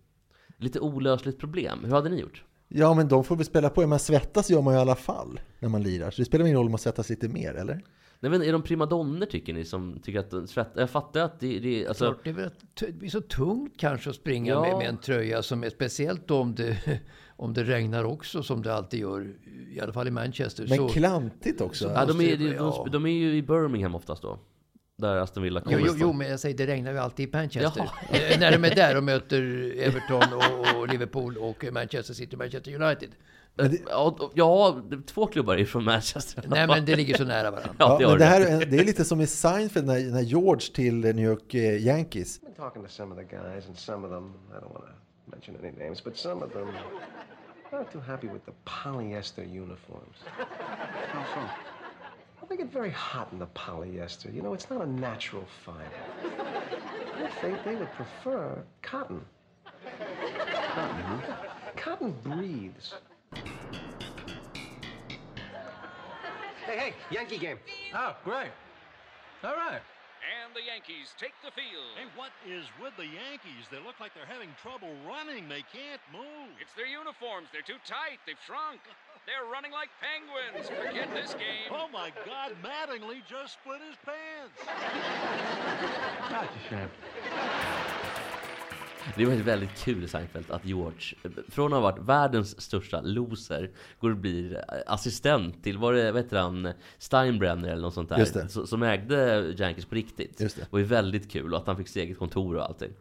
Lite olösligt problem. Hur hade ni gjort? Ja, men de får väl spela på. Man svettas gör man ju i alla fall när man lirar. Så det spelar ingen roll om man svettas lite mer, eller? Nej, men är de primadonner tycker ni som tycker att svett... Jag fattar att det, det alltså... Klart, det, är väl, det blir så tungt kanske att springa Ja. med, med en tröja som är speciellt om det, om det regnar också som det alltid gör. I alla fall i Manchester. Men så, klantigt också. Ja, de, är, de, Ja. de, de är ju i Birmingham oftast då. Där Aston Villa kommer Jo, jo, jo, men jag säger det regnar ju alltid i Manchester. Jaha. Eh, när de är där och möter Everton och, och Liverpool och Manchester City och Manchester United. Ja, är två klubbar ifrån Manchester. Nej, men det ligger så nära varandra. Ja, det men det, här, är- det är lite som i Seinfeld när, när George till New York eh, Yankees. I've been talking to some of the guys, and some of them, I don't want to mention any names, but some of them aren't too happy with the polyester uniforms. How so? Well, they get very hot in the polyester. You know, it's not a natural fiber. I think they would prefer cotton. Cotton? Cotton breathes. Hey, hey, Yankee game. Oh, great. All right. And the Yankees take the field. Hey, what is with the Yankees? They look like they're having trouble running. They can't move. It's their uniforms. They're too tight. They've shrunk. *laughs* They're running like penguins. Forget this game. Oh my God, Mattingly just split his pants. That's a shame. Det var väldigt kul i Seinfeld att George, från att ha varit världens största loser, går och blir assistent till, var det, vad heter han, Steinbrenner eller något sånt där, det. som ägde Yankees på riktigt. Just det. var ju väldigt kul och att han fick sitt eget kontor och allting.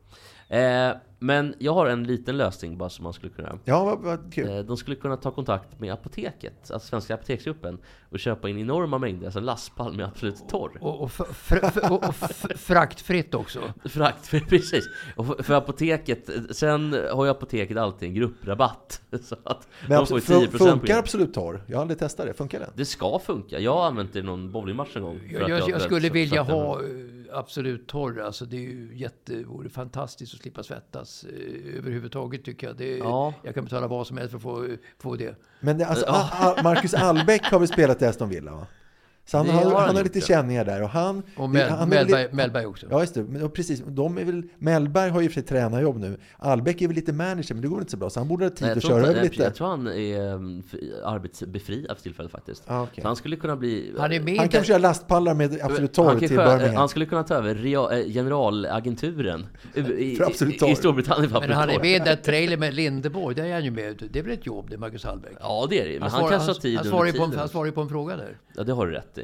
Eh, men jag har en liten lösning bara som man skulle kunna Ja, vad, vad kul. Eh, De skulle kunna ta kontakt med apoteket, alltså Svenska Apoteksgruppen, och köpa in enorma mängder, alltså en lastpall med Absolut Torr. Och, och, och, och fr- *laughs* fraktfritt också. Frakt, *laughs* precis. Och för, för apoteket, sen har ju apoteket alltid en grupprabatt. *laughs* Så att Men de får ju abs- 10% på funkar. Absolut Torr? Jag har aldrig testat det. Funkar det? Det ska funka. Jag har använt det i någon bowlingmatch en gång. för Jag, att jag, jag har skulle vilja ha använda. Absolut Torr. Alltså det är ju jätte, vore fantastiskt att slippa svettas eh, överhuvudtaget tycker jag. Det, Ja. Jag kan betala vad som helst för att få, få det. Men det, alltså, Marcus Albeck har väl spelat i Aston Villa? Va? Så han har, han han har lite känningar där. Och, han, Och Mel, han Mellberg, lite- Mellberg också. Ja, just det. Men, och precis, de är väl, Mellberg har ju för sig tränarjobb nu. Albeck är väl lite manager, men det går inte så bra. Så han borde ha tid Nej, att köra över lite. jag tror han är um, fri- arbetsbefriad för tillfället faktiskt. Ah, okej. Så han skulle kunna bli... Han är med Han i kanske den- kör lastpallar med Absolut han, Torr kan till Birmingham. han skulle kunna ta över rea, eh, generalagenturen i, i, i, i Storbritannien för Men han är med i den där trailer med Lindeborg. Där är han ju med. Det är väl ett jobb det, Marcus Hallbäck? Ja, det är det. Men han, har tid han, under svarar ju på, han på en fråga där. Ja, det har du rätt.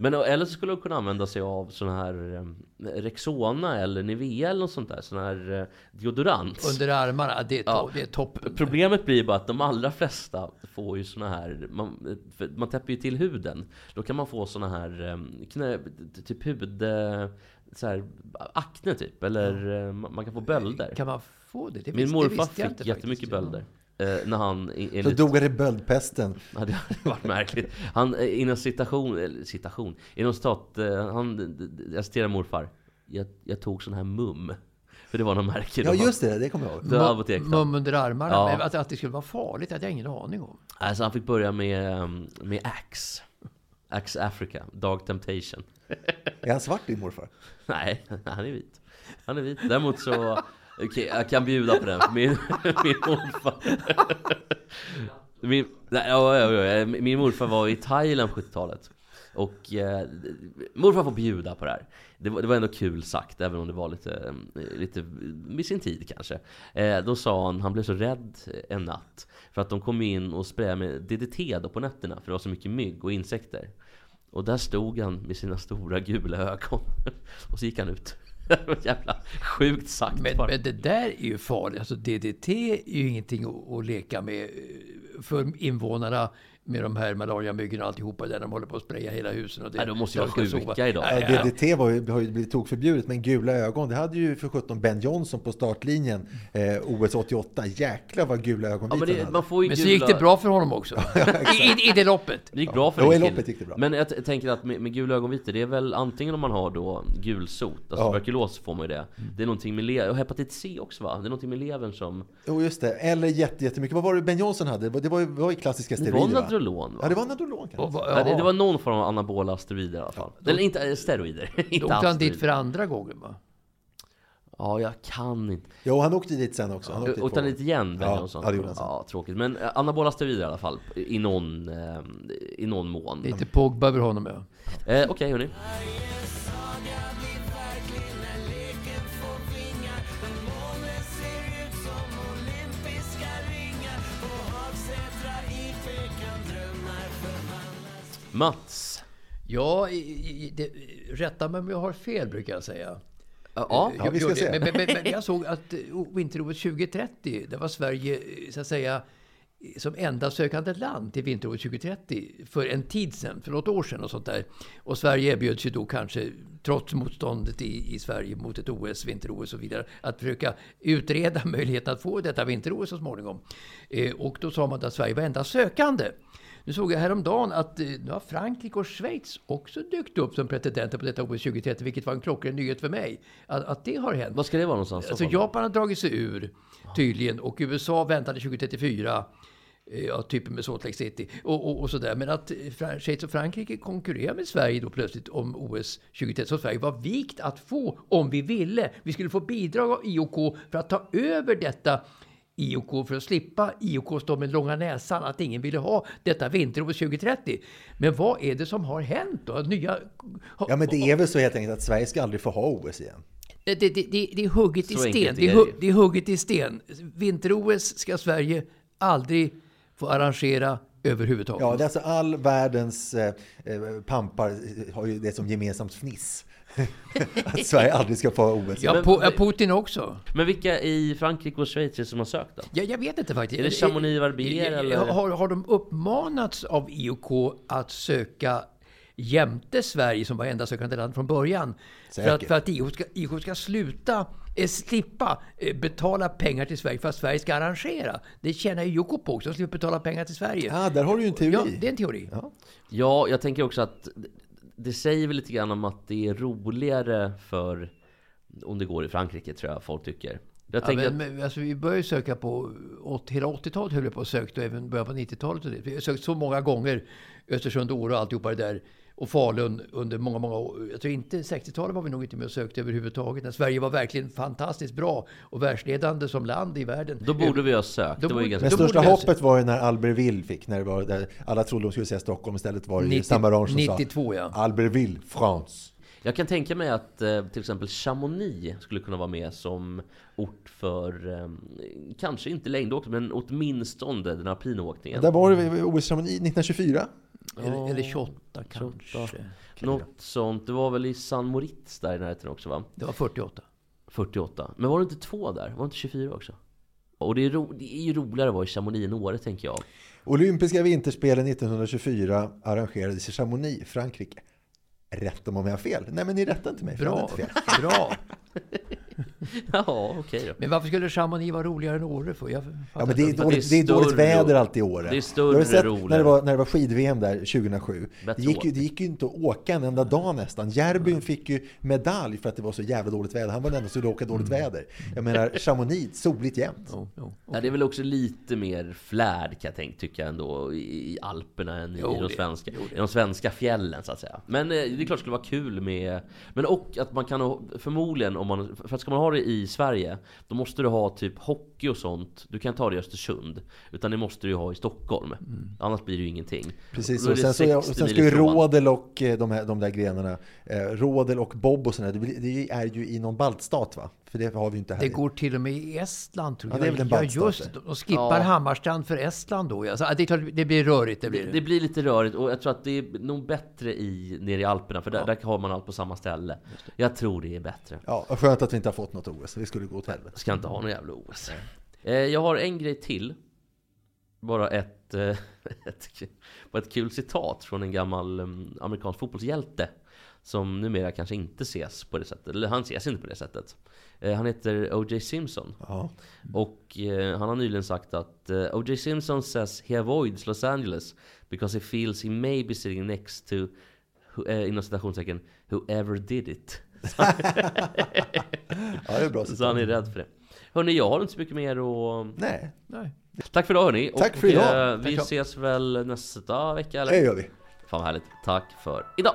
Men eller så skulle de kunna använda sig av sån här eh, Rexona eller Nivea eller något sånt där. Sån här eh, deodorant. Under armarna. Det är, to- Ja. det är toppen. Problemet blir bara att de allra flesta får ju såna här, man, man täpper ju till huden. Då kan man få såna här eh, knä, typ hud, så här, akne typ. Eller eh, man kan få bölder. Kan man få det? det Min morfar det fick jättemycket faktiskt. bölder. Eh, när han Så enligt... dog han i böldpesten. *laughs* Ja, det hade varit märkligt. Han, eh, inom citation, eller citation, inom citat, eh, han, jag citerar morfar. Jag, jag tog sån här mum. För det var någon märke Ja, just det. Det kommer jag ihåg. Det var apotek då. Mum under armarna. Ja. Att, att det skulle vara farligt hade jag ingen aning om. Alltså han fick börja med, um, med Axe. Axe Africa, Dog Temptation. Är han svart din morfar? Nej, *laughs* han är vit. Han är vit. Däremot så, okej, jag kan bjuda på den. för Min, *laughs* min morfar. Min, nej, ja, ja, ja, min morfar var i Thailand på 70-talet. Och eh, morfar får bjuda på det här. Det var, det var ändå kul sagt, även om det var lite, eh, lite med sin tid kanske. Eh, då sa han, han blev så rädd en natt. För att de kom in och sprayade med DDT då på nätterna, för det var så mycket mygg och insekter. Och där stod han med sina stora gula ögon. *laughs* Och så gick han ut. Det jävla sjukt sagt Men, men det där är ju farligt. Alltså DDT är ju ingenting att, att leka med eh, för invånarna med de här malariamyggorna och alltihopa där de håller på att spraya hela husen. Och det, Nej, de måste ju vara ska sjuka sova. idag. Nej, Ja, DDT var ju, har ju blivit tokförbjudet, men gula ögon, det hade ju för 17 Ben Johnson på startlinjen eh, OS 88. Jäklar vad gula ögon Ja, men det, man får ju Men så gula... gick det bra för honom också. *laughs* I, i, I det loppet. Det gick bra för i killen. loppet gick det bra. Men jag tänker att med, med gula ögonvitor, det är väl antingen om man har då gulsot, alltså Ja. tuberkulos får man ju det. Det är någonting med levern, och hepatit C också va? Det är någonting med levern som... Jo, just det. Eller jätte, jättemycket. Vad var det Ben Johnson hade? Det var, det var ju klassiska steroider, var va? Nadrolon va? Ja, det var Nadrolon kanske. Ja, det, det var någon form av anabola steroider i alla fall. Eller inte eh, steroider. Då *laughs* inte åkte han dit för andra gången va? Ja, jag kan inte. Jo, han åkte dit sen också. Han åkte Åkte han dit igen, Ben Ja, Johnson? ja, det gjorde han sen. Ja, tråkigt. Men eh, anabola steroider i alla fall, i någon, eh, i någon mån. Lite Pogba över honom ja. Eh, Okej hörni. Mats. Ja, det, rätta mig om jag har fel brukar jag säga. Ja, Eh, ja, vi ska jag, se. Men, men, men, jag såg att eh, vinter-OS 2030, det var Sverige eh, så att säga eh, som enda sökande land till vinter-OS 2030 för en tid sedan, för något år sedan och sånt där. Och Sverige erbjöd sig då kanske, trots motståndet i, i Sverige mot ett OS, vinter-OS och så vidare, att försöka utreda *laughs* möjligheten att få detta vinter-OS så småningom. Eh, och då sa man att Sverige var enda sökande. Nu såg jag häromdagen att eh, nu har Frankrike och Schweiz också dykt upp som pretendenter på detta OS 2030, vilket var en klockren nyhet för mig. Att, att det har hänt. Vad ska det vara någonstans? Alltså Japan har dragit sig ur tydligen och USA väntade 2034. eh, Ja, typen med Salt Lake City och, och, och sådär. Men att eh, Schweiz och Frankrike konkurrerar med Sverige då plötsligt om OS 2030. Så Sverige var vikt att få om vi ville. Vi skulle få bidrag av IOK för att ta över detta IOK för att slippa IOK stå med långa näsan att ingen ville ha detta vinter-OS 2030. Men vad är det som har hänt då? Nya... Ja, men det är väl så helt enkelt att Sverige ska aldrig få ha OS igen. Det, det, det, det är hugget i Så sten. enkelt Det är, det är hugget i sten. Vinter-OS ska Sverige aldrig få arrangera överhuvudtaget. Ja, det är alltså all världens eh, eh, pampar har ju det som gemensamt fniss. *laughs* att Sverige aldrig ska få OS. Ja, Men- po, ja, Putin också. Men vilka i Frankrike och Schweiz är det som har sökt då? Ja, jag vet inte faktiskt. Är det Chamonix Verbier, eller? Har, har de uppmanats av IOK att söka jämte Sverige som var enda sökande land från början? För att, för att IOK ska, IOK ska sluta eh, slippa eh, betala pengar till Sverige för att Sverige ska arrangera. Det tjänar ju IOK på också, att slippa betala pengar till Sverige. Ja, där har du ju en teori. Ja, det är en teori. Ja. Ja, jag tänker också att det säger väl lite grann om att det är roligare för om det går i Frankrike tror jag folk tycker. Jag Ja, men, att, men, alltså, vi började söka på, åt- hela 80-talet höll vi på och sökte och även början på 90-talet. Och det. Vi har sökt så många gånger, Östersund, Åre och alltihopa det där. Och Falun under många, många år. Jag tror inte 60-talet var vi nog inte med och sökte överhuvudtaget. När Sverige var verkligen fantastiskt bra och världsledande som land i världen. då borde vi ha sökt. Då Det var ju ganska Men största hoppet var ju när Albertville fick, när det var där alla trodde de skulle säga Stockholm, istället var det ju 90 Stambarange som 92 ja. sa Albertville, France. Jag kan tänka mig att eh, till exempel Chamonix skulle kunna vara med som ort för, eh, kanske inte längdåkning, men åtminstone den alpinåkningen. Där var det OS Chamonix 1924. Eller, eller 28 kanske. 28. Något sånt. Det var väl i San Moritz där i närheten också va? Det var 48. 48. Men var det inte två där? Var det inte 24 också? Och det är, ro, det är ju roligare att vara i Chamonix än Åre tänker jag. Olympiska vinterspelen 1924 arrangerades i Chamonix, Frankrike. Rätta mig om jag har fel. Nej, men ni rättar inte mig. för jag hade Bra, inte fel. bra. *laughs* *laughs* Ja, okej då. Men varför skulle Chamonix vara roligare än Åre för? Jag Ja, men det är dåligt, det det är är dåligt väder alltid i Åre. det är större sett roligare. när det var, när det var skid-VM där 2007. Bättre Det gick, ju, det gick ju inte att åka en enda dag nästan. Järbyn fick ju medalj för att det var så jävla dåligt väder. Han var den enda som skulle åka dåligt väder. Jag menar, Chamonix, soligt jämt. Jo, jo. Ja, det är väl också lite mer flärd kan jag tänka, tycka ändå i Alperna än i, Jo, de svenska, jo, i de svenska fjällen så att säga. Men eh, det är klart det skulle vara kul med... Men och att man kan förmodligen om man... För att ska man ha det i Sverige Då måste du ha typ hockey och sånt Du kan ta det i Östersund Utan det måste du ju ha i Stockholm Annars blir det ju ingenting Precis, och det sen, så, och 60 sen ska ju rådel och eh, de, här, de där grenarna, eh, rådel och bob och sådär, det, det är ju i någon baltstat va? För det har vi inte här. Det går till och med i Estland tror Ja, jag. det är väl en ja, baltstat just det. De skippar Ja. Hammarstrand för Estland då. Ja. Så, ja, det, det blir rörigt. Det blir det, det. blir lite rörigt och jag tror att det är nog bättre i, nere i Alperna För där, där har man allt på samma ställe Jag tror det är bättre Ja, och skönt att vi inte har fått något OS, det skulle gå åt helvete. Ska inte ha någon jävla OS. Eh, jag har en grej till. bara ett, eh, *laughs* ett, bara ett kul citat från en gammal um, amerikansk fotbollshjälte som numera kanske inte ses på det sättet, eller han ses inte på det sättet. Eh, han heter O.J. Simpson. Ja. Och eh, han har nyligen sagt att eh, O.J. Simpson says he avoids Los Angeles because he feels he may be sitting next to, eh, inom citationstecken, whoever did it. *laughs* ja, det är bra *laughs* Så han är rädd för det. Hörni, jag har inte så mycket mer att... Nej. Nej. Tack för idag hörni. Tack och, för idag. eh, vi Tack. ses väl nästa vecka eller? Det gör vi. Fan vad härligt. Tack för idag.